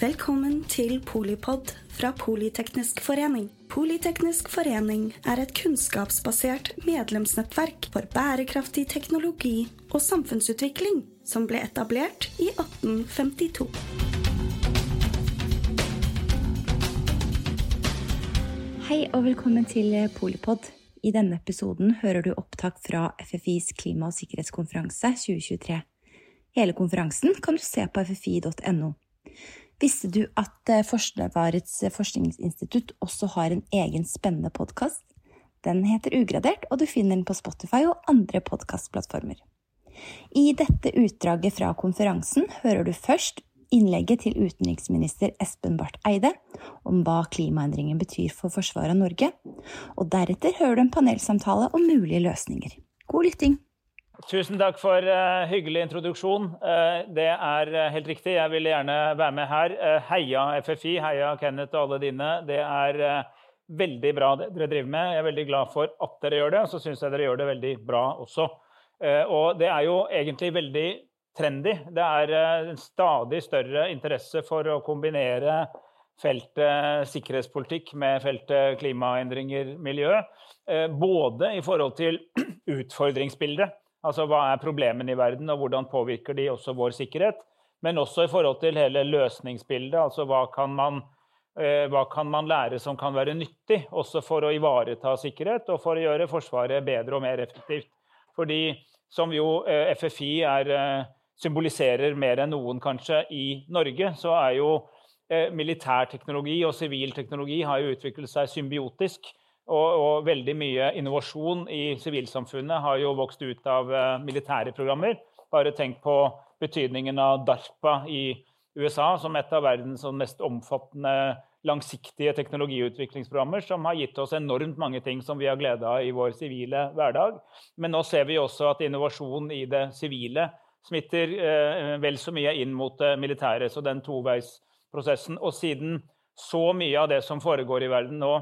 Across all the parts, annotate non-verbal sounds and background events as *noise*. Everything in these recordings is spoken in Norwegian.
Velkommen til Polipod fra Politeknisk forening. Politeknisk forening er et kunnskapsbasert medlemsnettverk for bærekraftig teknologi og samfunnsutvikling som ble etablert i 1852. Hei og velkommen til Polipod. I denne episoden hører du opptak fra FFIs klima- og sikkerhetskonferanse 2023. Hele konferansen kan du se på ffi.no. Visste du at eh, Forsvarets forskningsinstitutt også har en egen spennende podkast? Den heter Ugradert, og du finner den på Spotify og andre podkastplattformer. I dette utdraget fra konferansen hører du først innlegget til utenriksminister Espen Barth Eide om hva klimaendringen betyr for forsvaret av Norge, og deretter hører du en panelsamtale om mulige løsninger. God lytting! Tusen takk for uh, hyggelig introduksjon. Uh, det er uh, helt riktig, jeg vil gjerne være med her. heia FFI, heia Kenneth og alle dine. Det er veldig bra det dere driver med. Jeg er veldig glad for at dere gjør det, og så syns jeg dere gjør det veldig bra også. og det er jo egentlig veldig trendy. Det er en stadig større interesse for å kombinere feltet sikkerhetspolitikk med feltet klimaendringer, miljø. Både i forhold til *clears throat* utfordringsbildet Altså hva er problemene i verden, og hvordan påvirker de også vår sikkerhet? Men også i forhold til hele løsningsbildet. Altså hva kan man, eh, hva kan man lære som kan være nyttig, også for å ivareta sikkerhet og for å gjøre Forsvaret bedre og mer effektivt. Fordi som jo eh, FFI er, eh, symboliserer mer enn noen kanskje i Norge, så er jo militærteknologi og sivil teknologi har jo utviklet seg symbiotisk. Og, og, veldig mye innovasjon i sivilsamfunnet har jo vokst ut av uh, militære programmer. Bare tenk på betydningen av DARPA i USA som et av verdens sånn mest omfattende langsiktige teknologiutviklingsprogrammer, som har gitt oss enormt mange ting som vi har glede av i vår sivile hverdag. Men nå ser vi også at innovasjon i det sivile smitter eh, vel så mye inn mot det militære. Så den toveisprosessen. Og siden så mye av det som foregår i verden nå,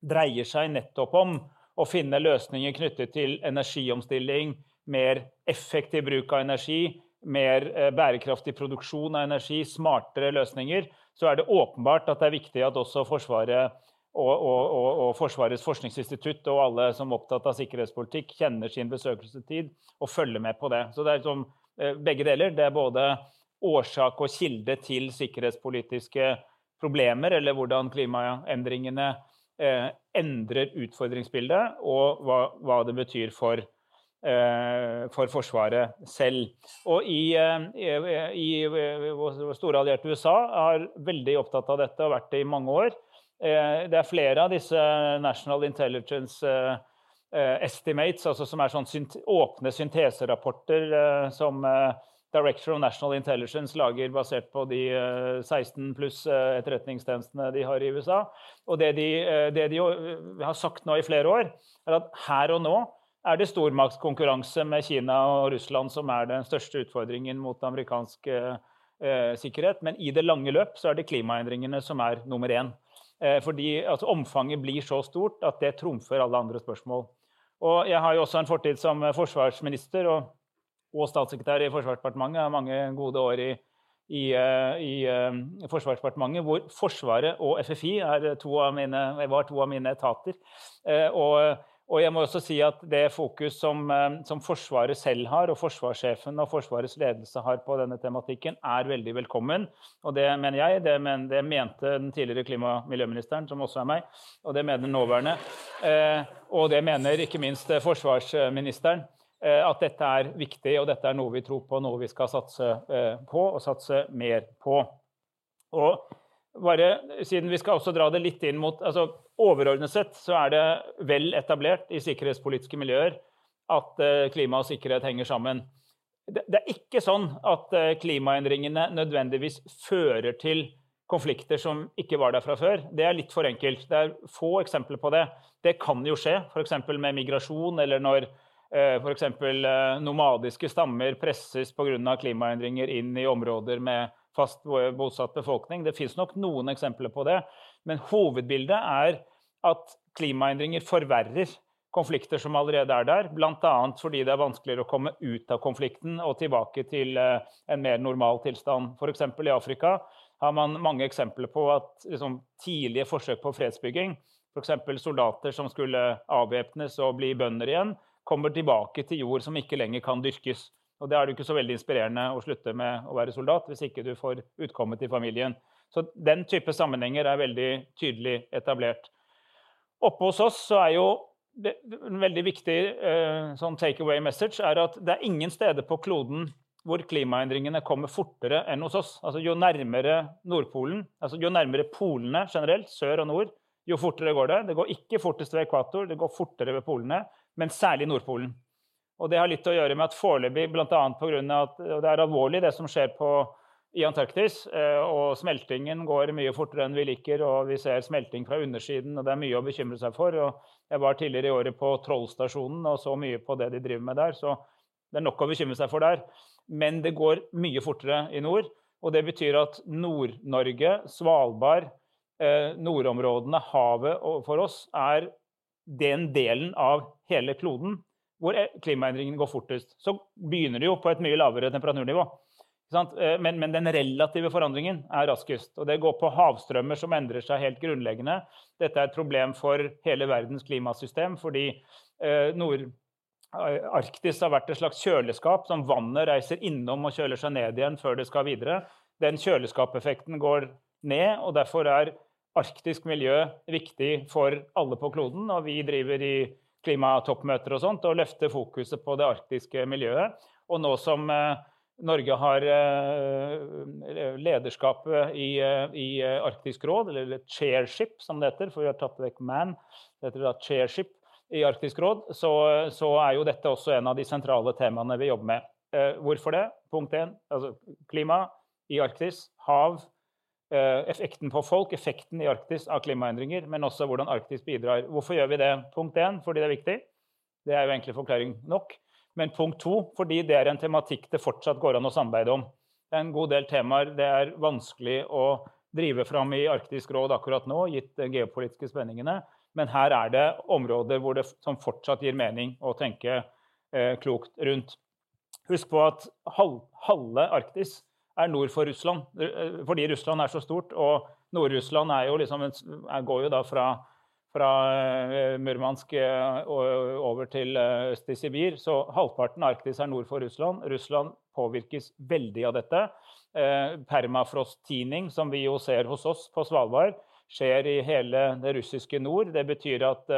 dreier seg nettopp om å finne løsninger knyttet til energiomstilling, mer effektiv bruk av energi, mer eh, bærekraftig produksjon av energi, smartere løsninger, så er det åpenbart at det er viktig at også Forsvaret og, og, og, og Forsvarets forskningsinstitutt og alle som er opptatt av sikkerhetspolitikk, kjenner sin besøkelsestid og følger med på det. Så det er som eh, begge deler. Det er både årsak og kilde til sikkerhetspolitiske problemer, eller hvordan klimaendringene eh, endrer utfordringsbildet, og hva, hva det betyr for, eh, for Forsvaret selv. Og i, eh, i, vår store allierte USA er veldig opptatt av dette og vært det i mange år. Eh, det er flere av disse National Intelligence eh, eh, Estimates, altså som er sånn synt åpne synteserapporter som Director of National Intelligence lager basert på de 16 eh, pluss eh, etterretningstjenestene de har i USA. Og det de, eh, det de, har sagt nå i flere år, er at her og nå er det stormaktskonkurranse med Kina og Russland som er den største utfordringen mot amerikansk eh, sikkerhet. Men i det lange løp så er det klimaendringene som er nummer én. Eh, fordi altså, omfanget blir så stort at det trumfer alle andre spørsmål. Og jeg har jo også en fortid som forsvarsminister. og og statssekretær i Forsvarsdepartementet har mange gode år i, i, eh, i, eh, Forsvarsdepartementet, hvor Forsvaret og FFI to mine, var to av mine etater. Eh, og, og, jeg må også si at det fokus som, som, Forsvaret selv har, og forsvarssjefen og Forsvarets ledelse har på denne tematikken, er veldig velkommen. Og det mener jeg, det, men, det mente den tidligere klima- og miljøministeren, som også er meg, og det mener nåværende. Og det mener ikke minst forsvarsministeren. Eh, at dette er viktig, og dette er noe vi tror på, noe vi skal satse eh, på og satse mer på. Og bare siden vi skal også dra det litt inn mot altså Overordnet sett så er det vel etablert i sikkerhetspolitiske miljøer at eh, klima og sikkerhet henger sammen. Det er ikke sånn at klimaendringene nødvendigvis fører til konflikter som ikke var der fra før. Det er litt for enkelt. Det er få eksempler på det. Det kan jo skje, f.eks. med migrasjon eller når F.eks. Eh, nomadiske stammer presses pga. klimaendringer inn i områder med fast bosatt befolkning. Det fins nok noen eksempler på det, men hovedbildet er at klimaendringer forverrer konflikter som allerede er der, bl.a. fordi det er vanskeligere å komme ut av konflikten og tilbake til eh, en mer normal tilstand. F.eks. i Afrika har man mange eksempler på at liksom, tidlige forsøk på fredsbygging, f.eks. soldater som skulle avvæpnes og bli bønder igjen, kommer tilbake til jord som ikke lenger kan dyrkes. Og Det er det ikke så veldig inspirerende å slutte med å være soldat hvis ikke du får utkommet i familien. Så Den type sammenhenger er veldig tydelig etablert. Oppe hos oss så er jo en veldig viktig uh, sånn take away message er at det er ingen steder på kloden hvor klimaendringene kommer fortere enn hos oss. Altså Jo nærmere Nordpolen, altså jo nærmere polene generelt, sør og nord, jo fortere går det. Det går ikke fortest ved ekvator, det går fortere ved polene, men særlig Nordpolen. Og Det har litt å gjøre med at foreløpig, bl.a. pga. at det er alvorlig det som skjer på, i Antarktis, eh, og smeltingen går mye fortere enn vi liker, og vi ser smelting fra undersiden, og det er mye å bekymre seg for. og Jeg var tidligere i året på Trollstasjonen og så mye på det de driver med der, så det er nok å bekymre seg for der men det går mye fortere i nord. Og det betyr at Nord-Norge, Svalbard, eh, nordområdene, havet for oss er den delen av hele kloden hvor e, klimaendringene går fortest. Så begynner det jo på et mye lavere temperaturnivå. Eh, men, men, den relative forandringen er raskest. Og det går på havstrømmer som endrer seg helt grunnleggende. Dette er et problem for hele verdens klimasystem, fordi eh, nord, Arktis har vært et slags kjøleskap som vannet reiser innom og kjøler seg ned igjen før det skal videre. Den kjøleskapeffekten går ned, og derfor er arktisk miljø viktig for alle på kloden. Og vi driver i klimatoppmøter og sånt og løfter fokuset på det arktiske miljøet. Og nå som eh, Norge har eh, lederskapet i, eh, i, Arktisk råd, eller chairship som det heter, for vi har tatt vekk man, det heter da chairship, i Arktisk råd, så, så, er jo dette også en av de sentrale temaene vi jobber med. Hvorfor det? Punkt én altså klima i Arktis, hav, effekten på folk, effekten i Arktis av klimaendringer, men også hvordan Arktis bidrar. Hvorfor gjør vi det? Punkt én fordi det er viktig. Det er jo egentlig forklaring nok. Men punkt to fordi det er en tematikk det fortsatt går an å samarbeide om. Det er en god del temaer det er vanskelig å drive fram i Arktisk råd akkurat nå, gitt de geopolitiske spenningene. Men her er det områder hvor det som fortsatt gir mening å tenke eh, klokt rundt. Husk på at halve Arktis er nord for Russland, eh, fordi Russland er så stort. Og Nord-Russland liksom, går jo da fra, fra eh, Murmansk eh, over til øst i Sibir. Så halvparten av Arktis er nord for Russland. Russland påvirkes veldig av dette. Permafrost-tining, som vi jo ser hos oss på Svalbard, skjer i hele det russiske nord. Det betyr at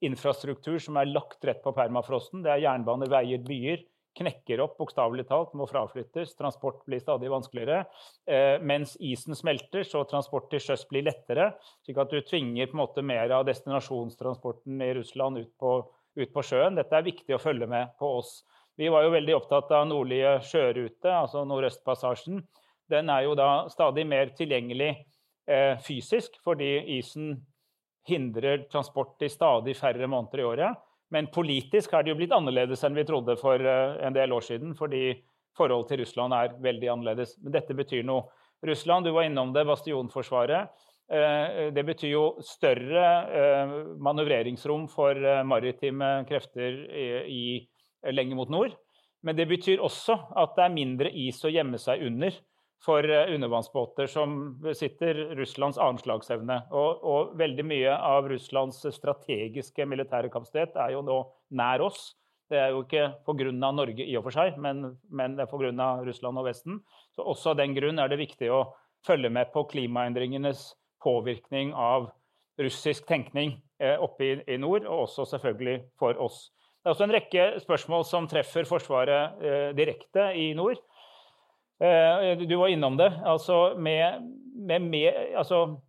infrastruktur som er lagt rett på permafrosten, det er jernbaner, veier, byer, knekker opp bokstavelig talt, må fraflyttes. Transport blir stadig vanskeligere. Eh, mens isen smelter, så transport til sjøs blir lettere. slik at du tvinger på en måte mer av destinasjonstransporten i Russland ut på, ut på sjøen. Dette er viktig å følge med på oss. Vi var jo veldig opptatt av nordlige sjørute, altså Nordøstpassasjen. Den er jo da stadig mer tilgjengelig Eh, fysisk, fordi isen hindrer transport i stadig færre måneder i året. Men politisk har det jo blitt annerledes enn vi trodde for eh, en del år siden. Fordi forholdet til Russland er veldig annerledes. Men dette betyr noe. Russland, du var innom det, bastionforsvaret. Eh, det betyr jo større manøvreringsrom for maritime krefter i, lenger mot nord. Men det betyr også at det er mindre is å gjemme seg under for eh, undervannsbåter som besitter Russlands annenslagsevne. Og, og, veldig mye av Russlands strategiske militære kapasitet er jo nå nær oss. Det er jo ikke pga. Norge i og for seg, men, men det er pga. Russland og Vesten. Så også av den grunn er det viktig å følge med på klimaendringenes påvirkning av russisk tenkning eh, oppe i, i, nord, og også selvfølgelig for oss. Det er også en rekke spørsmål som treffer Forsvaret eh, direkte i nord. Eh, du var innom det. Altså med, med, med altså,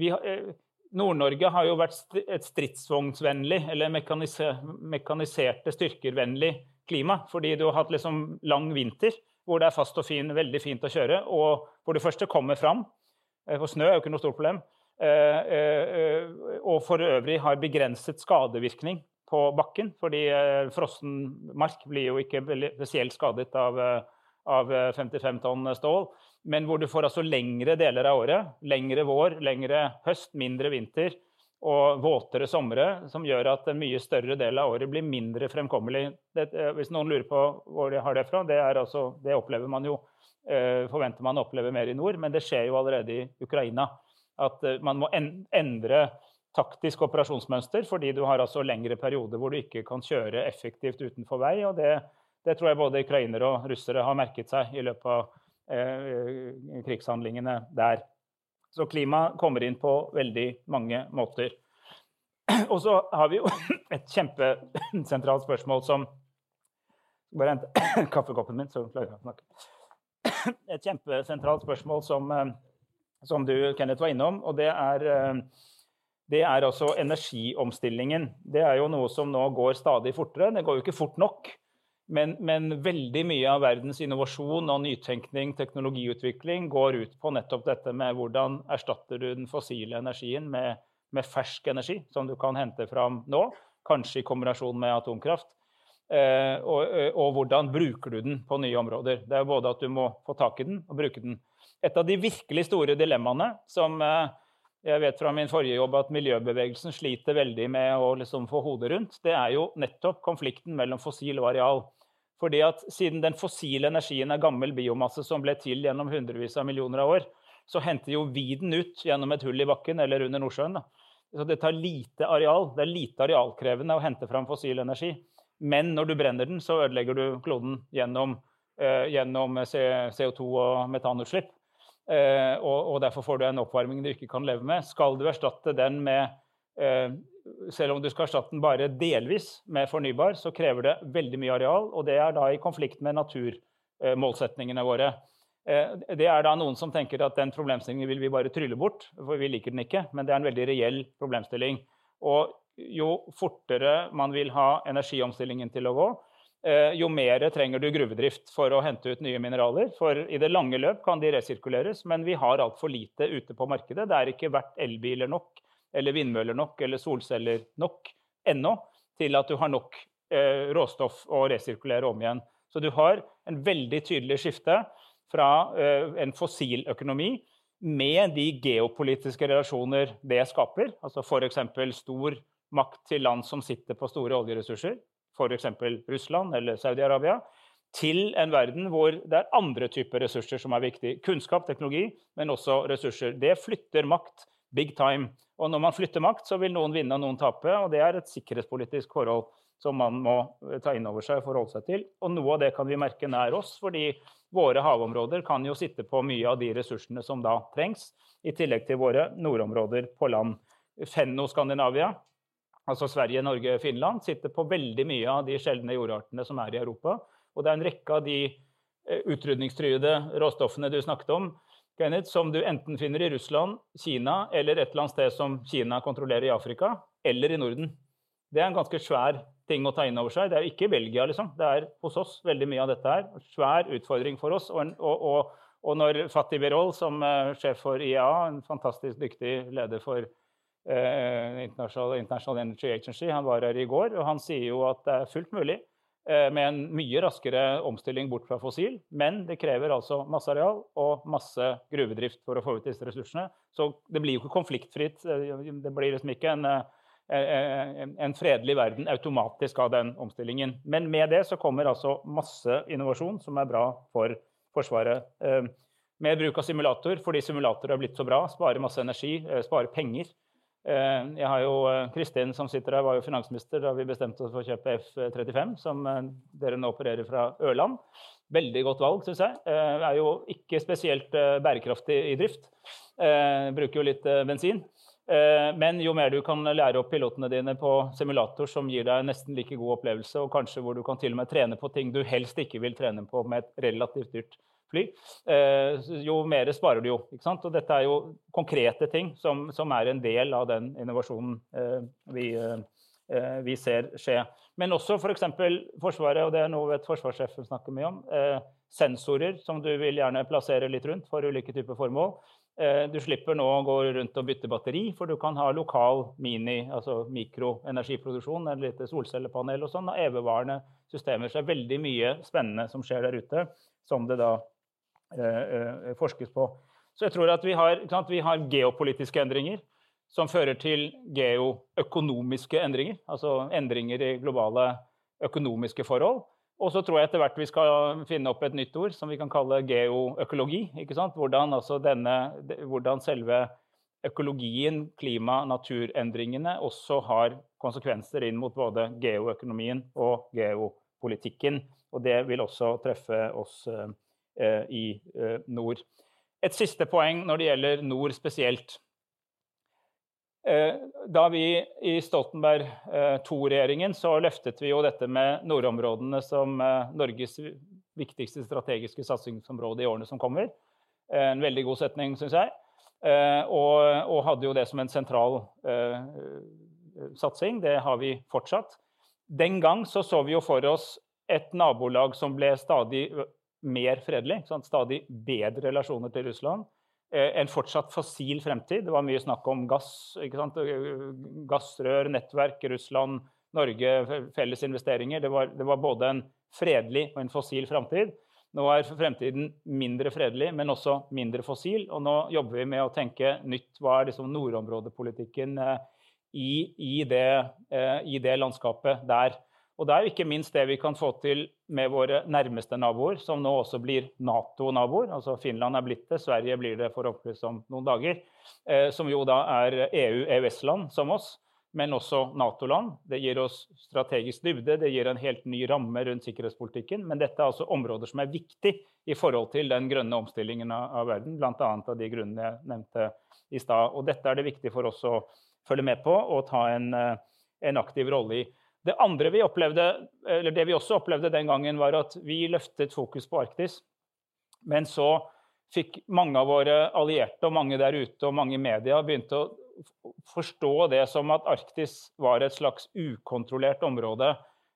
eh, Nord-Norge har jo vært et stridsvognsvennlig, eller mekaniserte styrker-vennlig klima. Fordi du har hatt liksom lang vinter hvor det er fast og fin, veldig fint å kjøre. Og hvor det første kommer fram. Eh, for snø er jo ikke noe stort problem. Og for øvrig har begrenset skadevirkning på bakken. Fordi frossen mark blir jo ikke spesielt skadet av av 55 eh, tonn stål, men hvor du får altså lengre deler av året. Lengre vår, lengre høst, mindre vinter. og våtere somre, som gjør at en mye større del av året blir mindre fremkommelig. Det, hvis noen lurer på hvor de har det fra, det, altså, det opplever man jo, forventer man å oppleve mer i nord, men det skjer jo allerede i Ukraina. At man må endre taktisk operasjonsmønster, fordi du har altså lengre perioder hvor du ikke kan kjøre effektivt utenfor vei. og det, det tror jeg både ukrainere og russere har merket seg i løpet av eh, krigshandlingene der. Så klima kommer inn på veldig mange måter. *clears throat* Og så har vi jo *clears throat* et kjempesentralt spørsmål som Bare hent *clears throat* kaffekoppen min, så klarer jeg å snakke. Et kjempesentralt spørsmål som, eh, som du, Kenneth, var innom, og det er eh, det er altså energiomstillingen. Det er jo noe som nå går stadig fortere. Det går jo ikke fort nok. Men, men, veldig mye av verdens innovasjon og nytenkning, teknologiutvikling, går ut på nettopp dette med hvordan erstatter du den fossile energien med, med fersk energi, som du kan hente fram nå, kanskje i kombinasjon med atomkraft. Eh, og, og, hvordan bruker du den på nye områder. Det er både at du må få tak i den og bruke den. Et av de virkelig store dilemmaene som eh, jeg vet fra min forrige jobb at miljøbevegelsen sliter veldig med å liksom få hodet rundt. Det er jo nettopp konflikten mellom fossil og areal. Fordi at Siden den fossile energien er gammel biomasse som ble til gjennom hundrevis av millioner av år, så henter jo vi den ut gjennom et hull i bakken eller under Nordsjøen. Da. Så det tar lite areal. Det er lite arealkrevende å hente fram fossil energi. Men når du brenner den, så ødelegger du kloden gjennom, eh, gjennom CO2 og metanutslipp. Eh, og, derfor får du en oppvarming du ikke kan leve med. Skal du erstatte den med eh, Selv om du skal erstatte den bare delvis med fornybar, så krever det veldig mye areal, og det er da i konflikt med naturmålsetningene eh, våre. Det er da noen som tenker at den problemstillingen vil vi bare trylle bort, for vi liker den ikke. Men det er en veldig reell problemstilling. Og jo fortere man vil ha energiomstillingen til å gå, Eh, jo mer trenger du gruvedrift for å hente ut nye mineraler. For i det lange løp kan de resirkuleres, men vi har altfor lite ute på markedet. Det er ikke vært elbiler nok, eller vindmøller nok, eller solceller nok ennå til at du har nok eh, råstoff å resirkulere om igjen. Så du har en veldig tydelig skifte fra eh, en fossiløkonomi med de geopolitiske relasjoner det skaper, altså f.eks. stor makt til land som sitter på store oljeressurser, f.eks. Russland eller Saudi-Arabia, til en verden hvor det er andre typer ressurser som er viktig. Kunnskap, teknologi, men også ressurser. Det flytter makt big time. Og når man flytter makt, så vil noen vinne og noen tape. Og det er et sikkerhetspolitisk forhold som man må ta inn over seg og forholde seg til. Og noe av det kan vi merke nær oss, fordi våre havområder kan jo sitte på mye av de ressursene som da trengs, i tillegg til våre nordområder på land. Fenno-Skandinavia altså Sverige, Norge, Finland, sitter på veldig mye av de sjeldne jordartene som er i Europa. Og det er en rekke av de eh, utrydningstruede råstoffene du snakket om, Kenneth, som du enten finner i Russland, Kina eller et eller annet sted som Kina kontrollerer i Afrika, eller i Norden. Det er en ganske svær ting å ta inn over seg. Det er ikke Belgia, liksom. Det er hos oss veldig mye av dette her. Svær utfordring for oss. Og, og, og, og når Fatih Birol, som er sjef for IA, en fantastisk dyktig leder for eh, International, International, Energy Agency. Han var her i går, og han sier jo at det er fullt mulig eh, med en mye raskere omstilling bort fra fossil, men det krever altså masse areal og masse gruvedrift for å få ut disse ressursene. Så det blir jo ikke konfliktfritt. Eh, det blir liksom ikke en, eh, en fredelig verden automatisk av den omstillingen. Men med det så kommer altså masse innovasjon som er bra for Forsvaret. Eh, med bruk av simulator, fordi simulatorer har blitt så bra, sparer masse energi, sparer penger. Eh, jeg har jo, eh, Kristin som sitter her, var jo finansminister da vi bestemte oss for å kjøpe F-35, som eh, dere nå opererer fra Ørland. Veldig godt valg, syns jeg. Er jo ikke spesielt bærekraftig i drift. Bruker jo litt bensin. Men jo mer du kan lære opp pilotene dine på simulator som gir deg nesten like god opplevelse, og kanskje hvor du kan til og med trene på ting du helst ikke vil trene på med et relativt dyrt fly, eh, jo mer sparer du jo. ikke sant? Og dette er jo konkrete ting som, som er en del av den innovasjonen eh, vi, eh, vi, ser skje. Men også f.eks. For Forsvaret, og det er noe vet forsvarssjefen snakker mye om, sensorer som du vil gjerne plassere litt rundt for ulike typer formål. Du slipper nå å gå rundt og bytte batteri, for du kan ha lokal mini, altså mikroenergiproduksjon, et lite solcellepanel og sånn, og evigvarende systemer. Så det er veldig mye spennende som skjer der ute, som det da forskes på. Så jeg tror at vi har, sant, vi har geopolitiske endringer som fører til geoøkonomiske endringer, altså endringer i globale økonomiske forhold. Og så tror jeg etter hvert vi skal finne opp et nytt ord som vi kan kalle geoøkologi. Hvordan, altså denne, hvordan selve økologien, klima, naturendringene også har konsekvenser inn mot både geoøkonomien og geopolitikken. Og det vil også treffe oss eh, i eh, nord. Et siste poeng når det gjelder nord spesielt. Eh, da vi i Stoltenberg II-regjeringen så løftet vi jo dette med nordområdene som eh, Norges viktigste strategiske satsingsområde i årene som kommer. Eh, en veldig god setning, syns jeg. Og, og, hadde jo det som en sentral satsing. Det har vi fortsatt. Den gang så, så vi jo for oss et nabolag som ble stadig mer fredelig. Sånn, stadig bedre relasjoner til Russland. Eh, en fortsatt fossil fremtid. Det var mye snakk om gass, gassrør, nettverk, Russland, Norge, felles investeringer. Det var, det var, både en fredelig og en fossil fremtid. Nå er fremtiden mindre fredelig, men også mindre fossil. Og nå jobber vi med å tenke nytt. Hva er liksom nordområdepolitikken eh, i, i, det, eh, i det landskapet der? Og det er jo ikke minst det vi kan få til med våre nærmeste naboer, som nå også blir Nato-naboer. Altså Finland er blitt det, Sverige blir det forhåpentligvis om noen dager. Eh, som jo da er EU-EØS-land som oss, men også Nato-land. Det gir oss strategisk dybde, det gir en helt ny ramme rundt sikkerhetspolitikken. Men dette er altså områder som er viktig i forhold til den grønne omstillingen av, av verden, bl.a. av de grunnene jeg nevnte i stad. Og dette er det viktig for oss å følge med på og ta en, eh, en aktiv rolle i. Det andre vi opplevde, eller det vi også opplevde den gangen, var at vi løftet fokus på Arktis. Men så fikk mange av våre allierte og mange der ute og mange i media begynte å forstå det som at Arktis var et slags ukontrollert område.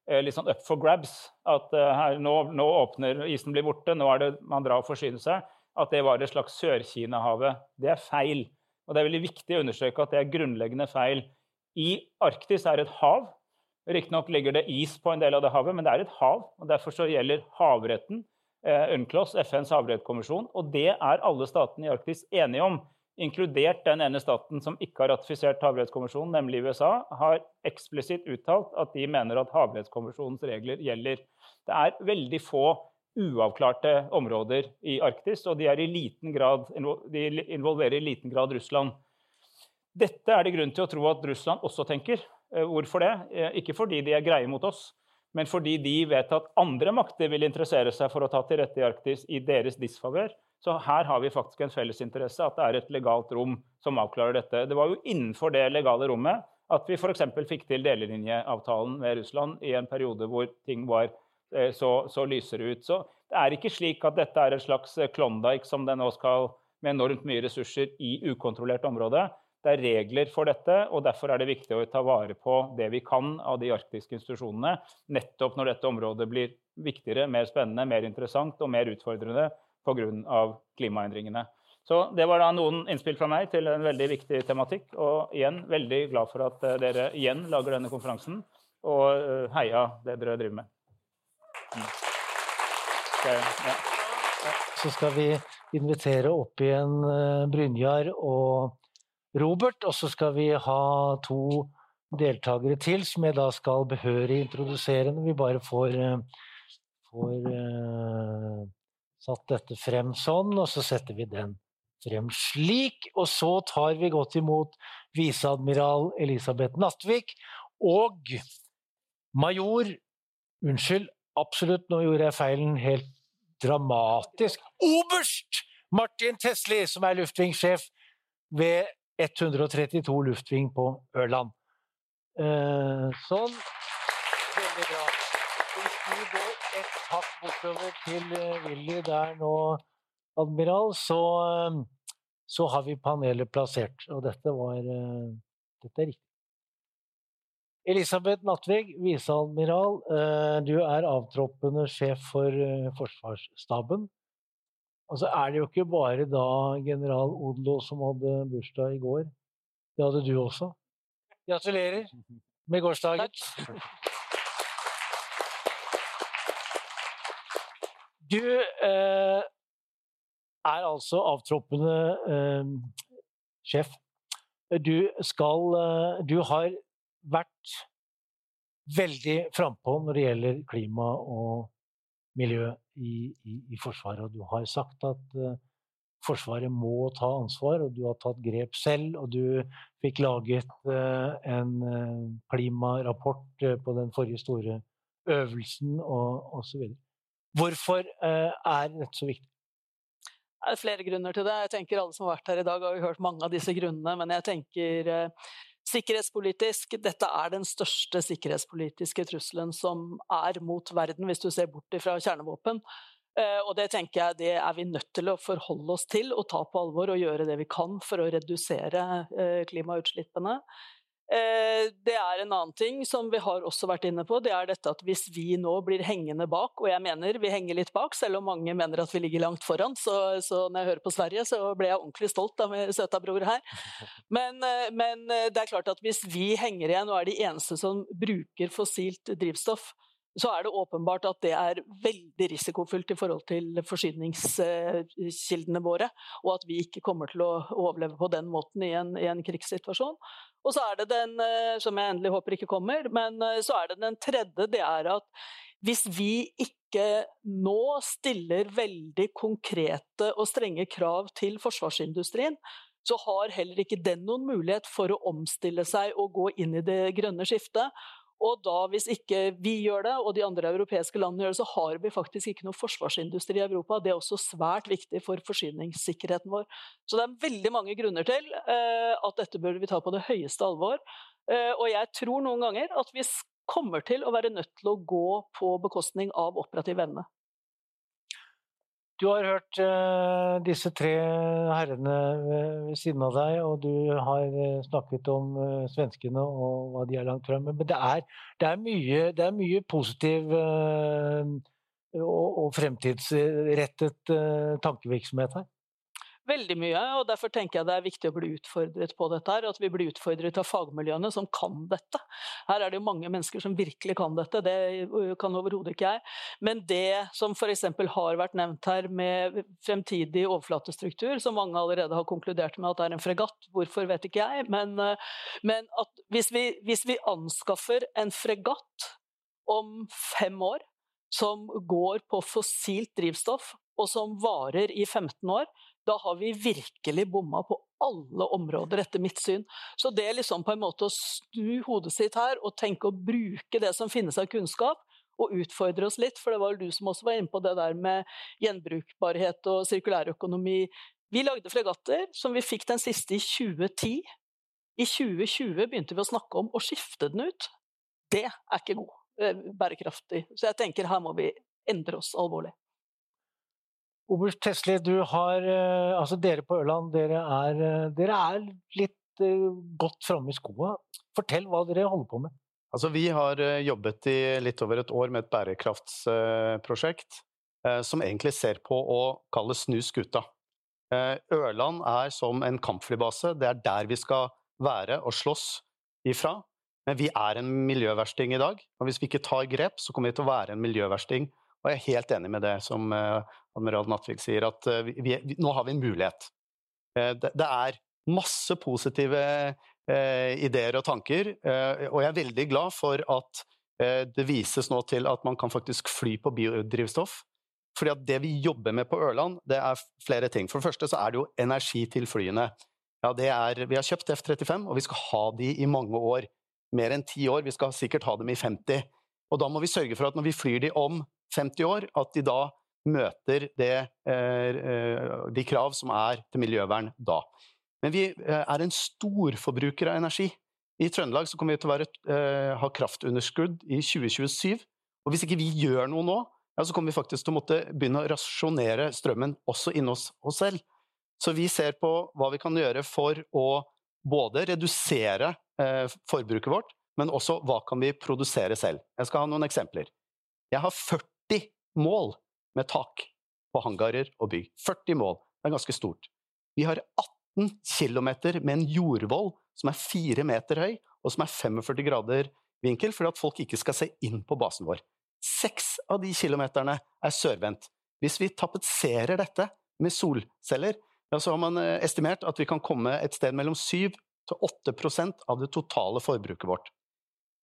Eh, litt sånn up for grabs. At uh, her, nå, nå, åpner isen blir borte, nå er det man drar og forsyner seg. At det var et slags Sør-Kina-havet. Det er feil. Og det er veldig viktig å understreke at det er grunnleggende feil. I Arktis er et hav Riktignok ligger det is på en del av det havet, men det er et hav. og Derfor så gjelder havretten, eh, UNCLOS, FNs havrettskommisjon, og det er alle statene i Arktis enige om. Inkludert den ene staten som ikke har ratifisert havrettskommisjonen, nemlig USA, har eksplisitt uttalt at de mener at havrettskommisjonens regler gjelder. Det er veldig få uavklarte områder i Arktis, og de, grad, de involverer i liten grad Russland. Dette er det grunn til å tro at Russland også tenker. Eh, hvorfor det? Eh, ikke fordi de er greie mot oss, men fordi de vet at andre makter vil interessere seg for å ta til rette i Arktis i deres disfavør. Så her har vi faktisk en fellesinteresse, at det er et legalt rom som avklarer dette. Det var jo innenfor det legale rommet at vi f.eks. fikk til delelinjeavtalen med Russland i en periode hvor ting var eh, så, så lysere ut. Så det er ikke slik at dette er et slags Klondyke som det nå skal med enormt mye ressurser i ukontrollert område. Det er regler for dette, og derfor er det viktig å ta vare på det vi kan av de arktiske institusjonene, nettopp når dette området blir viktigere, mer spennende, mer interessant og mer utfordrende pga. klimaendringene. Så Det var da noen innspill fra meg til en veldig viktig tematikk. Og igjen veldig glad for at eh, dere igjen lager denne konferansen, og eh, heia det dere driver med. Så, ja. Så skal vi invitere opp igjen eh, Brynjar og Robert, og så skal vi ha to deltakere til som jeg da skal behørig introdusere når vi bare får, får uh, satt dette frem sånn, og så setter vi den frem slik. Og så tar vi godt imot viseadmiral Elisabeth Nattvik og major Unnskyld, absolutt, nå gjorde jeg feilen helt dramatisk. Oberst Martin Tesli, som er luftvingsjef ved 132 luftving på Ørland. Eh, sånn. Veldig bra. Hvis vi går ett hakk bortover til eh, Willy der nå, admiral, så, eh, så har vi panelet plassert. Og dette var Dette er riktig. Elisabeth Nattvig, viseadmiral. Du er avtroppende sjef for Forsvarsstaben. Altså er det jo ikke bare da general Odlo som hadde bursdag i går. Det hadde du også. Gratulerer med gårsdagen. Du eh, er altså avtroppende eh, sjef du skal Du har vært veldig frampå når det gjelder klima og miljø i, i, i Forsvaret. Og du har sagt at uh, Forsvaret må ta ansvar, og du har tatt grep selv. Og du fikk laget uh, en uh, klimarapport på den forrige store øvelsen og osv. Hvorfor er dette så viktig? Det er flere grunner til det. Jeg tenker Alle som har vært her i dag, har jo hørt mange av disse grunnene. Men jeg tenker Sikkerhetspolitisk, dette er den største sikkerhetspolitiske trusselen som er mot verden, hvis du ser bort fra kjernevåpen. Eh, og det tenker jeg det er vi nødt til å forholde oss til og ta på alvor og gjøre det vi kan for å redusere eh, klimautslippene. Eh, det er en annen ting som vi har også vært inne på, det er dette at hvis vi nå blir hengende bak, og jeg mener vi henger litt bak, selv om mange mener at vi ligger langt foran, så, så når jeg hører på Sverige, så ble jeg ordentlig stolt av min søta-bror her. *laughs* Men, eh, men, eh, det er klart at hvis vi henger igjen og er de eneste som bruker fossilt drivstoff, så er det åpenbart at det er veldig risikofullt i forhold til forsyningskildene våre, og at vi ikke kommer til å overleve på den måten i en, i en krigssituasjon. Og så er det den, eh, som jeg endelig håper ikke kommer, men eh, så er det den tredje, det er at hvis vi ikke nå stiller veldig konkrete og strenge krav til forsvarsindustrien, så har heller ikke den noen mulighet for å omstille seg og gå inn i det grønne skiftet. Og da, hvis ikke vi gjør det, og de andre europeiske landene gjør det, så har vi faktisk ikke noe forsvarsindustri i Europa. Det er også svært viktig for forsyningssikkerheten vår. Så det er veldig mange grunner til eh, at dette bør vi ta på det høyeste alvor. Eh, og jeg tror noen ganger at vi kommer til å være nødt til å gå på bekostning av operativ evne. Du har hørt uh, disse tre herrene ved siden av deg, og du har uh, snakket om uh, svenskene og hva de er langt fremme. Men det er, det er, mye, det er mye, positiv og, og, fremtidsrettet tankevirksomhet her. Veldig mye, og derfor tenker jeg det er viktig å bli utfordret på dette. her, At vi blir utfordret av fagmiljøene som kan dette. Her er det jo mange mennesker som virkelig kan dette, det kan overhodet ikke jeg. Men det som f.eks. har vært nevnt her med fremtidig overflatestruktur, som mange allerede har konkludert med at det er en fregatt, hvorfor vet ikke jeg, men, men at hvis vi, hvis vi anskaffer en fregatt om fem år som går på fossilt drivstoff, og som varer i 15 år, da har vi virkelig bomma på alle områder, etter mitt syn. Så det er liksom på en måte å snu hodet sitt her og tenke å bruke det som finnes av kunnskap, og utfordre oss litt, for det var jo du som også var inne på det der med gjenbrukbarhet og sirkulærøkonomi. Vi lagde fregatter som vi fikk den siste i 2010. I 2020 begynte vi å snakke om å skifte den ut. Det er ikke god, eh, bærekraftig. Så jeg tenker her må vi endre oss alvorlig. Oberst Tesli, eh, altså dere på Ørland, dere er, eh, dere er litt eh, godt framme i skoa. Fortell hva dere holder på med. Altså, vi har jobbet i litt over et år med et bærekraftsprosjekt som egentlig ser på å kalle snu skuta. Ørland er som en kampflybase. Det er der vi skal være og slåss ifra. Men vi er en miljøversting i dag. Og hvis vi ikke tar grep, så kommer vi til å være en miljøversting og jeg er helt enig med det som admiral Natvik sier, at uh, vi, vi, nå har vi en mulighet. Uh, det, det, er masse positive ideer og tanker, og jeg er veldig glad for at det vises nå til at man kan faktisk fly på biodrivstoff. Fordi at det vi jobber med på Ørland, det er flere ting. For det første så er det jo energi til flyene. Ja, er, vi har kjøpt F-35, og vi skal ha de i mange år. Mer enn ti år. Vi skal sikkert ha dem i 50. Og da må vi sørge for at når vi flyr de om 50 år, at de da møter det, eh, eh, de krav som er til miljøvern da. Men vi eh, er en storforbruker av energi. I Trøndelag så kommer vi til å være, ha kraftunderskudd i 2027. Og hvis ikke vi gjør noe nå, ja, så kommer vi faktisk til å måtte begynne å rasjonere strømmen også inne hos oss selv. Så vi ser på hva vi kan gjøre for å både redusere forbruket vårt, men også hva kan vi produsere selv. Jeg skal ha noen eksempler. Jeg har 40 mål med tak på hangarer og bygg. 40 mål. Det er ganske stort. Vi har 18 km med en jordvoll som er 4 meter høy, og som er 45 grader vinkel, for at folk ikke skal se inn på basen vår. Seks av de kilometerne er sørvendt. Hvis vi tapetserer dette med solceller, ja, så har man eh, estimert at vi kan komme et sted mellom 7 til 8% av det totale forbruket vårt.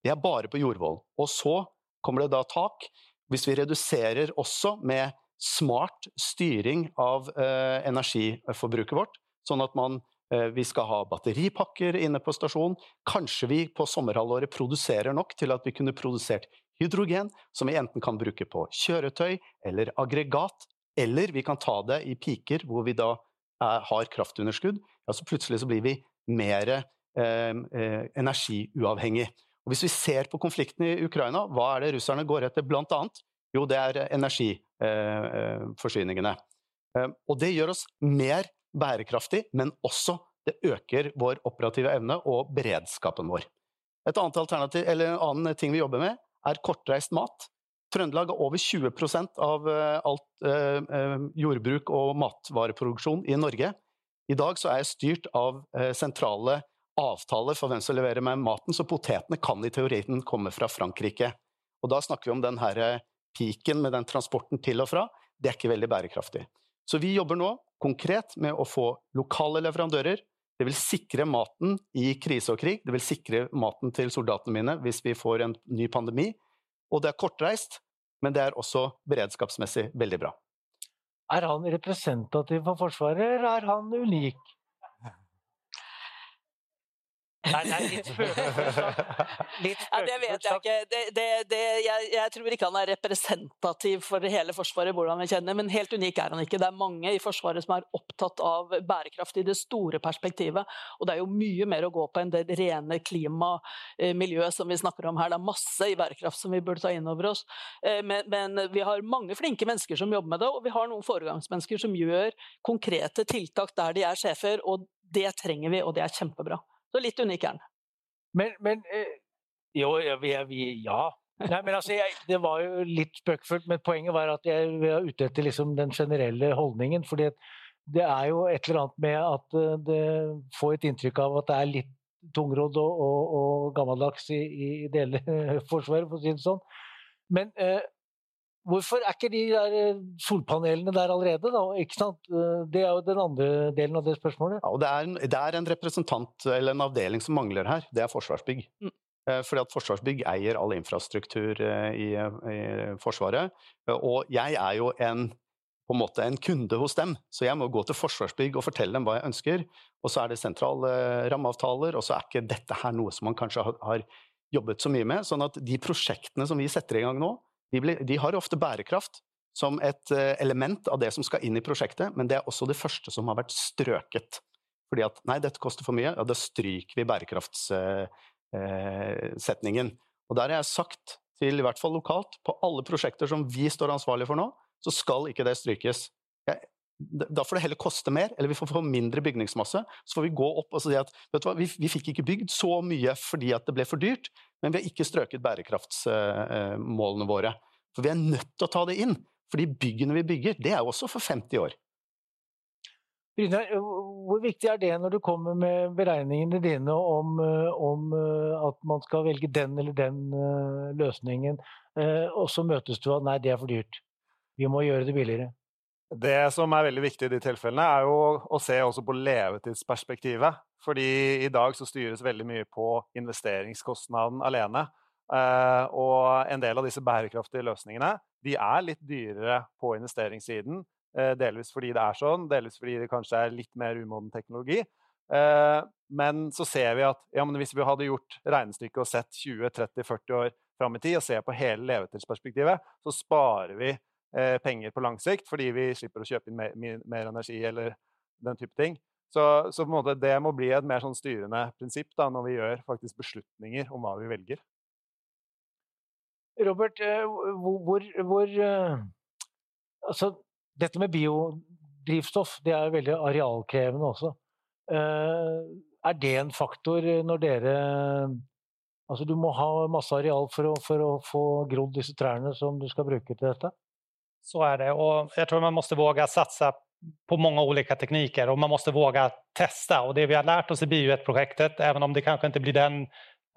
Det er bare på jordvoll. Og så kommer det da tak hvis vi reduserer også med smart styring av eh, energiforbruket vårt, sånn at man, eh, vi skal ha batteripakker inne på stasjonen. Kanskje vi på sommerhalvåret produserer nok til at vi kunne produsert hydrogen, som vi enten kan bruke på kjøretøy eller aggregat, eller vi kan ta det i piker hvor vi da er, har kraftunderskudd. Ja, så plutselig så blir vi mer eh, eh, energiuavhengig. Og Hvis vi ser på konflikten i Ukraina, hva er det russerne går etter blant annet? Jo, det er energiforsyningene. Eh, eh, og det gjør oss mer bærekraftig, men også det øker vår operative evne og beredskapen vår. Et annet alternativ, eller En annen ting vi jobber med, er kortreist mat. Trøndelag har over 20 av eh, alt jordbruk og matvareproduksjon i Norge. I dag så er jeg styrt av sentrale avtaler for hvem som leverer meg maten, så potetene kan i teorien komme fra Frankrike. Og da snakker vi om den her piken med den transporten til og fra. Det er ikke veldig bærekraftig. Så vi jobber nå konkret med å få lokale leverandører. Det vil sikre maten i krise og krig. Det vil sikre maten til soldatene mine hvis vi får en ny pandemi. Og det er kortreist, men det er også beredskapsmessig veldig bra. Er han representativ for Forsvaret, eller er han unik? Nei, nei, litt *laughs* Litt ja, det vet jeg ikke. Det, det, det, jeg, jeg, tror ikke han er representativ for hele Forsvaret, hvordan vi kjenner, men helt unik er han ikke. Det er mange i Forsvaret som er opptatt av bærekraft i det store perspektivet. Og det er jo mye mer å gå på enn det rene klimamiljøet eh, som vi snakker om her. Det er masse i bærekraft som vi burde ta inn over oss. Eh, men, men vi har mange flinke mennesker som jobber med det, og vi har noen foregangsmennesker som gjør konkrete tiltak der de er sjefer, og det trenger vi, og det er kjempebra. Så litt unik er den. Men, men eh, jo, vi, vi, ja. Nei, men altså, jeg, Det var jo litt spøkefullt, men poenget var at jeg var ute etter liksom den generelle holdningen. fordi det er jo et eller annet med at eh, det får et inntrykk av at det er litt tungrodd og, og, og gammeldags i, i deler *laughs* Forsvaret, for å si det sånn. Men eh, Hvorfor er ikke de der eh, solpanelene der allerede? Da? Eh, det er jo den andre delen av det spørsmålet. Ja, det, er en, det, er en, representant eller en avdeling som mangler her. Det er Forsvarsbygg. Mm. Eh, fordi at Forsvarsbygg eier all infrastruktur i, i, Forsvaret. Og jeg er jo en, på en måte en kunde hos dem, så jeg må gå til Forsvarsbygg og fortelle dem hva jeg ønsker. Og så er det sentrale rammeavtaler, og så er ikke dette her noe som man kanskje har, har jobbet så mye med. Sånn at de prosjektene som vi setter i gang nå, de, blir, de har ofte bærekraft som et eh, element av det som skal inn i prosjektet, men det er også det første som har vært strøket. Fordi at nei, dette koster for mye, ja, da stryker vi bærekraftssetningen. Og der har jeg sagt til, i hvert fall lokalt, på alle prosjekter som vi står ansvarlig for nå, så skal ikke det strykes. Da får det heller koste mer, eller vi får få mindre bygningsmasse. Så får vi gå opp og si at hva, vi, vi fikk ikke bygd så mye fordi det ble for dyrt, men vi har ikke strøket bærekraftsmålene våre. For vi er nødt til å ta det inn. For de byggene vi bygger, det er jo også for 50 år. Brynjar, hvor viktig er det når du kommer med beregningene dine om, om, at man skal velge den eller den eh, løsningen, eh, og så møtes du av nei, det er for dyrt. Vi må gjøre det billigere. Det som er veldig viktig i de tilfellene, er jo å se også på levetidsperspektivet. Fordi i dag så styres veldig mye på investeringskostnaden alene. Uh, og en del av disse bærekraftige løsningene de er litt dyrere på investeringssiden. Uh, delvis fordi det er sånn, delvis fordi det kanskje er litt mer umoden teknologi. Uh, men så ser vi at ja, hvis vi hadde gjort regnestykket og sett 20-30-40 år fram i tid og ser på hele levetidsperspektivet, så sparer vi penger på lang sikt fordi vi slipper å kjøpe inn mer, mer energi eller den type ting. Så, så det må bli et mer sånn styrende prinsipp da, når vi gjør faktisk beslutninger om hva vi velger. Robert, eh, hvor, hvor eh, Altså, dette med biodrivstoff, det er veldig arealkrevende også. Eh, er det en faktor når dere Altså, du må ha masse areal for å, for å få grodd disse trærne som du skal bruke til dette? Så er det, og jeg tror man må våge å satse på mange ulike teknikker og man må våge teste. Og det vi har lært oss i Bioet-prosjektet, even om det kanskje ikke blir den,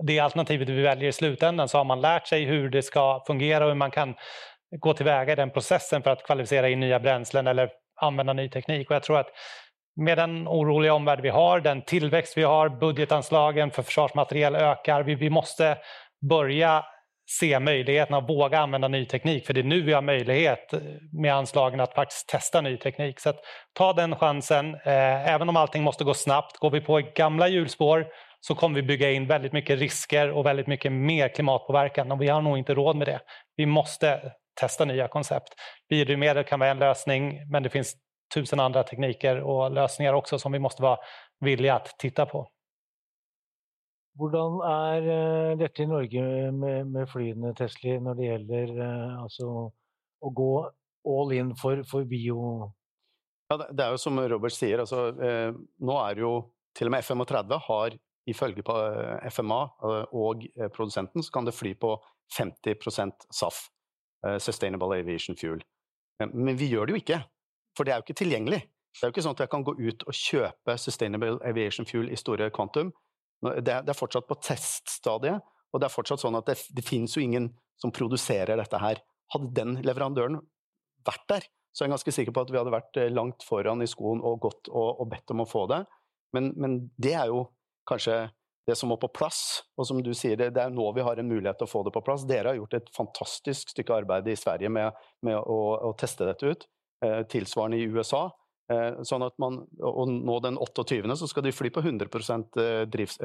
det alternativet vi velger i slutenden, så har man lært seg hvordan det skal fungere og hvordan man kan gå til veie i den prosessen for å kvalifisere inn nye brensler eller anvende ny teknikk. Og jeg tror at med den oroliga omvärld vi har, den tillväxt vi har, budgetanslagen för försvarsmateriel ökar. Vi, vi måste börja se möjligheten att våga använda ny teknik, för det är nu vi har möjlighet med anslagen att faktiskt testa ny teknik. Så ta den chansen, eh, även om allting måste gå snabbt. Går vi på gamla hjulspår så kommer vi bygga in väldigt mycket risker och väldigt mycket mer klimatpåverkan och vi har nog inte råd med det. Vi måste testa nya koncept. Biodrivmedel kan vara en lösning, men det finns tusen andra tekniker og løsninger också som vi måste være villige att titta på. Hvordan er eh, dette i Norge med, med flyene, Tesla, når det gjelder uh, altså, å gå all in for, for bio? Ja, det er jo som Robert sier, altså, eh, nå er jo til og med F-35 har ifølge FMA og produsenten så kan det fly på 50% SAF, Sustainable Aviation Fuel. Men vi gjør det jo ikke. For det er jo ikke tilgjengelig. Det er jo ikke sånn at jeg kan gå ut og kjøpe Sustainable Aviation Fuel i store kvantum. Det er, det er fortsatt på teststadiet, og det er fortsatt sånn at det, det finnes jo ingen som produserer dette her. Hadde den leverandøren vært der, så er jeg ganske sikker på at vi hadde vært eh, langt foran i skoen og gått og, og bedt om å få det. Men, men, det er jo kanskje det som må på plass. Og som du sier, det, det, er nå vi har en mulighet til å få det på plass. Dere har gjort et fantastisk stykke arbeid i Sverige med, med å, å, teste dette ut. Eh, tilsvarende i USA. Eh, sånn at man, og nå den 28. så skal de fly på 100% eh, drivs,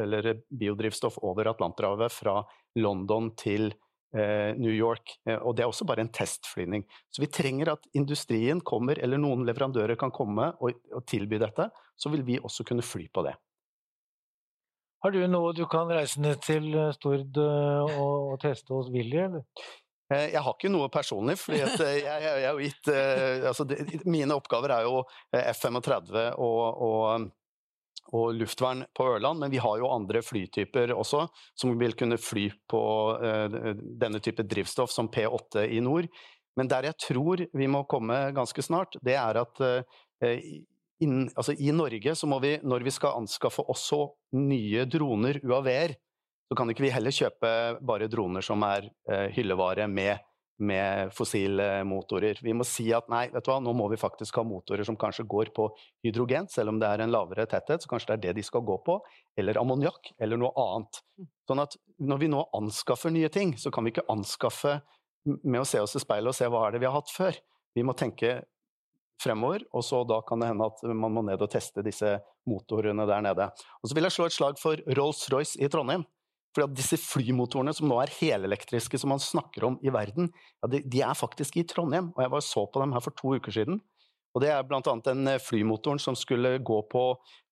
biodrivstoff over Atlanterhavet fra London til New York. Og det er også bare en testflyvning. Så vi trenger at industrien kommer, eller noen leverandører kan komme og, og tilby dette. Så vil vi også kunne fly på det. Har du noe du kan reise ned til Stord og, og teste hos Willy, eller? Eh, jeg har ikke noe personlig, for jeg, jeg, jeg, er gitt altså, det, Mine oppgaver er jo eh, F-35 og, og, og, luftvern på Ørland, men vi har jo andre flytyper også som vil kunne fly på denne type drivstoff, som P8 i nord. Men der jeg tror vi må komme ganske snart, det er at inn, altså, i Norge så må vi, når vi skal anskaffe også nye droner, UAV-er, så kan ikke vi heller kjøpe bare droner som er eh, hyllevare med, med fossilmotorer. Vi må si at nei, vet du hva, nå må vi faktisk ha motorer som kanskje går på hydrogen, selv om det er en lavere tetthet, så kanskje det er det de skal gå på, eller ammoniakk, eller noe annet. Mm. Sånn at når vi nå anskaffer nye ting, så kan vi ikke anskaffe med å se oss i speilet og se hva er det vi har hatt før. Vi må tenke fremover, og så da kan det hende at man må ned og teste disse motorene der nede. Og så vil jeg slå et slag for Rolls-Royce i Trondheim. For at disse flymotorene som nå er helelektriske, som man snakker om i verden, ja, de, de, er faktisk i Trondheim. Og jeg var så på dem her for to uker siden. Og det er bl.a. den eh, flymotoren som skulle gå på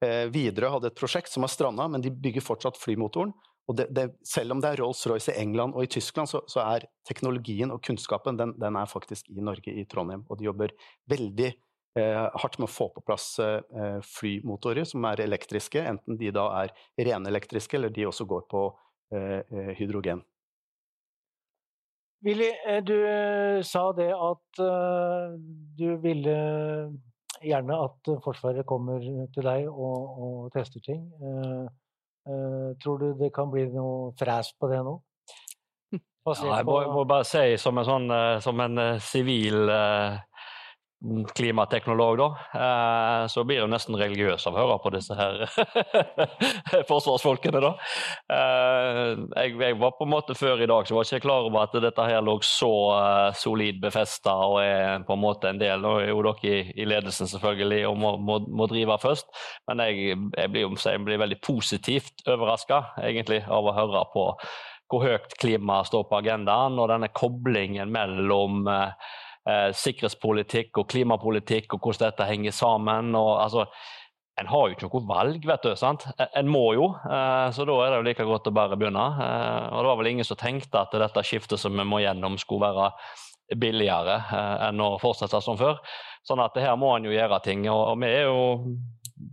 eh, Widerøe hadde et prosjekt som har stranda, men de bygger fortsatt flymotoren. Og det, det, selv om det er Rolls-Royce i England og i Tyskland, så, så er teknologien og kunnskapen den, den, er faktisk i Norge, i Trondheim. Og de jobber veldig eh, hardt med å få på plass eh, flymotorer som er elektriske, enten de da er rene elektriske eller de også går på hydrogen. Willy, eh, du sa det at du ville gjerne at Forsvaret kommer til deg og, og tester ting. Tror du det kan bli noe fræs på det nå? *laughs* Ja, jeg må, må, bare si som en sånn som en sivil uh, klimateknolog, da, eh, så blir jeg nesten religiøs av å høre på disse her *laughs* forsvarsfolkene. da. Eh, jeg, jeg, var på en måte Før i dag så var jeg ikke klar over at dette her lå så uh, solid befesta og er på en måte en del. Nå er jo dere i, i ledelsen selvfølgelig og må, må, må drive først, men jeg, jeg, blir, jeg blir veldig positivt overraska av å høre på hvor høyt klima står på agendaen, og denne koblingen mellom uh, eh, sikkerhetspolitikk og klimapolitikk og hvordan dette henger sammen. og altså en har jo ikke noe valg, vet du. sant? En må jo, eh, så da er det jo like godt å bare begynne. Eh, og det var vel ingen som tenkte at dette skiftet som vi må gjennom, skulle være billigere eh, enn å fortsette som før. Sånn at her må en jo gjøre ting. Og, vi er jo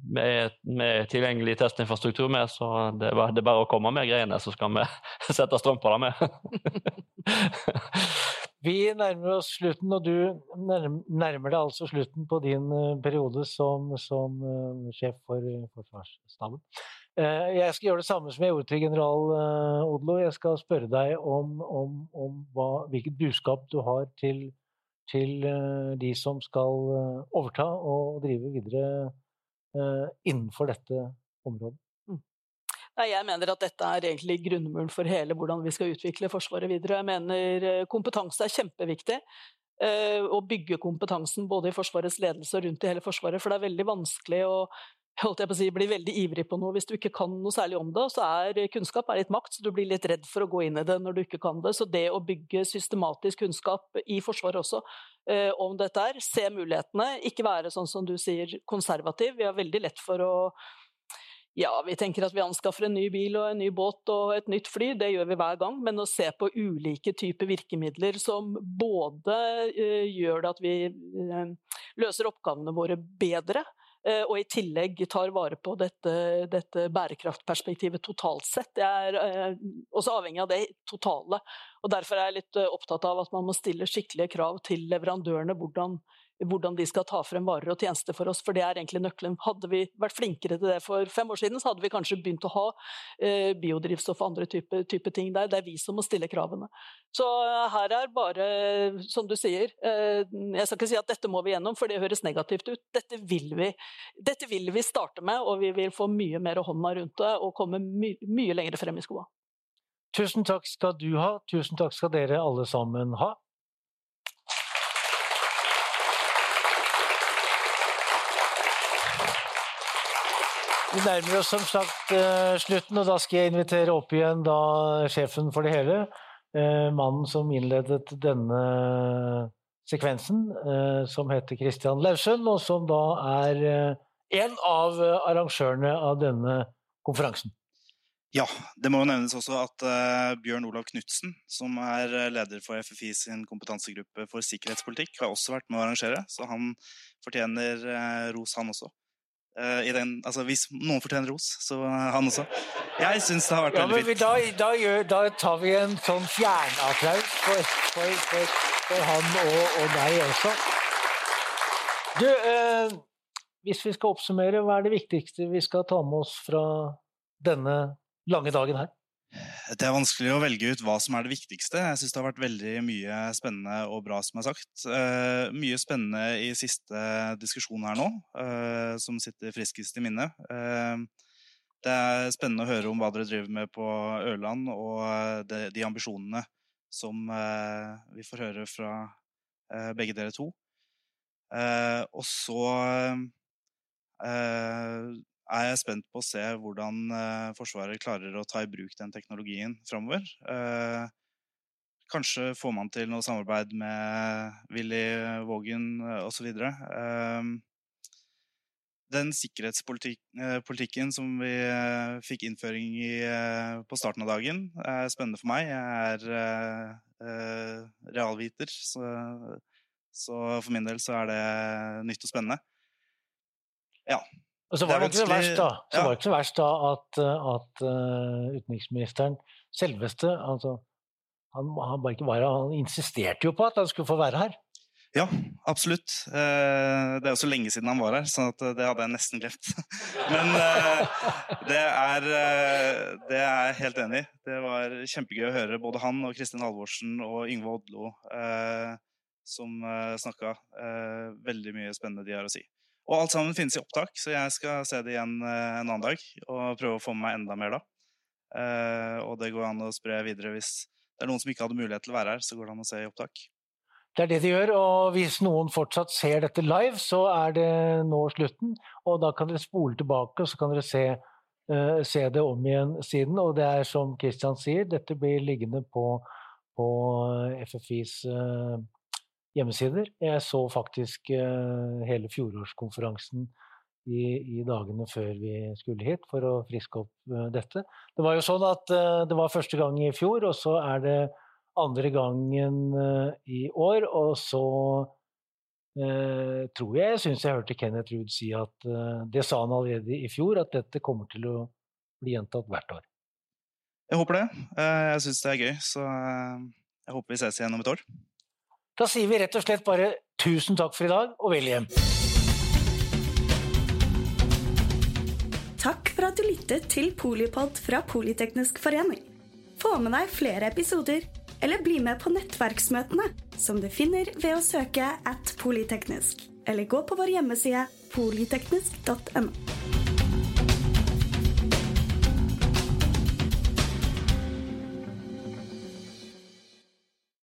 med, med tilgjengelig testinfrastruktur med, så det er, bare, det er bare å komme med greiene, så skal vi *laughs* sette strøm på det med. *laughs* Vi nærmer oss slutten, og du nærmer deg altså slutten på din eh, periode som, som uh, sjef for uh, Forsvarsstaben. Jeg skal gjøre det samme som jeg gjorde til general Odlo. Jeg skal spørre deg om, om, om hva, hvilket budskap du har til, til de som skal overta og drive videre innenfor dette området? Nei, Jeg mener at dette er egentlig grunnmuren for hele hvordan vi skal utvikle Forsvaret videre. Jeg mener kompetanse er kjempeviktig. Å bygge kompetansen både i Forsvarets ledelse og rundt i hele Forsvaret. For det er veldig vanskelig å holdt jeg på å si, blir veldig ivrig på noe hvis du ikke kan noe særlig om det. Så er kunnskap er litt makt, så du blir litt redd for å gå inn i det når du ikke kan det. Så det å bygge systematisk kunnskap i Forsvaret også eh, om dette her, se mulighetene, ikke være sånn som du sier konservativ. Vi har veldig lett for å ja, vi tenker at vi anskaffer en ny bil og en ny båt og et nytt fly, det gjør vi hver gang, men å se på ulike typer virkemidler som både uh, gjør det at vi uh, løser oppgavene våre bedre, Eh, og i tillegg tar vare på dette, dette bærekraftperspektivet totalt sett. Jeg er eh, også avhengig av det totale. og Derfor er jeg litt eh, opptatt av at man må stille skikkelige krav til leverandørene. hvordan hvordan de skal ta frem varer og tjenester for oss, for det er egentlig nøkkelen. Hadde vi vært flinkere til det for fem år siden, så hadde vi kanskje begynt å ha eh, biodrivstoff og andre typer type ting der. Det er vi som må stille kravene. Så eh, her er bare, som du sier, eh, jeg skal ikke si at dette må vi gjennom, for det høres negativt ut. Dette vil vi, dette vil vi starte med, og vi vil få mye mer hånda rundt det og komme my mye lenger frem i skoa. Tusen takk skal du ha, tusen takk skal dere alle sammen ha. Vi nærmer oss som sagt uh, slutten, og da skal jeg invitere opp igjen da sjefen for det hele. Uh, mannen som innledet denne sekvensen, uh, som heter Christian Lausund, og som da er en av arrangørene av denne konferansen. Ja, det må jo nevnes også at Bjørn Olav Knutsen, som er leder for FFI sin kompetansegruppe for sikkerhetspolitikk, har også vært med å arrangere, så han fortjener ros, han også. Uh, den, altså, hvis noen fortjener ros, så han også. Jeg syns det har vært ja, veldig fint. Da, da, gjør, da, tar vi en sånn fjernapplaus for, for, for, for, han og, og, deg også. Du, uh, hvis vi skal oppsummere, hva er det viktigste vi skal ta med oss fra denne lange dagen her? Det er vanskelig å velge ut hva som er det viktigste. Jeg syns det har vært veldig mye spennende og bra som er sagt. Uh, mye spennende i siste diskusjon her nå, uh, som sitter friskest i minnet. Uh, det er spennende å høre om hva dere driver med på Ørland, og de, de ambisjonene som vi får høre fra begge dere to. og så er jeg spent på å se hvordan uh, Forsvaret klarer å ta i bruk den teknologien framover. Uh, kanskje får man til noe samarbeid med Willy Vågen uh, osv. Den sikkerhetspolitikken som vi fikk innføring i på starten av dagen, er spennende for meg. Jeg er realviter, så for min del så er det nytt og spennende. Ja, og så var det, det ikke så verst, da, så ja. var det ikke så verst da at, at uh, utenriksministeren selveste altså, han, han, bare ikke var, han insisterte jo på at han skulle få være her. Ja, absolutt. Uh, det er jo så lenge siden han var her, så det hadde jeg nesten glemt. *laughs* Men det, er, det er jeg helt enig i. Det var kjempegøy å høre både han og Kristin Halvorsen og Yngve Odlo som snakka. veldig mye spennende de har å si. Og alt sammen finnes i opptak, så jeg skal se det igjen eh, en annen dag og prøve å få med meg enda mer da. Eh, og det går an å spre videre hvis det er noen som ikke hadde mulighet til å være her, så går det an å se i opptak. Det er det de gjør, og hvis noen fortsatt ser dette live, så er det nå slutten. Og da kan dere spole tilbake, og så kan dere se, uh, se det om igjen siden. Og det er som Kristian sier, dette blir liggende på, på FFIs uh, hjemmesider. Jeg så faktisk eh, hele fjorårskonferansen i, i, dagene før vi skulle hit, for å friske opp eh, dette. Det var jo sånn at eh, det var første gang i fjor, og så er det andre gangen i år. Og så eh, tror jeg jeg syns jeg hørte Kenneth Ruud si at eh, det sa han allerede i fjor, at dette kommer til å bli gjentatt hvert år. Jeg håper det. Jeg syns det er gøy, så jeg håper vi ses igjen om et år. Da sier vi rett og slett bare tusen takk for i dag, og vel hjem. Takk for at du lyttet til Polipod fra Politeknisk forening. Få med deg flere episoder, eller bli med på nettverksmøtene, som du finner ved å søke at polyteknisk. eller gå på vår hjemmeside polyteknisk.no.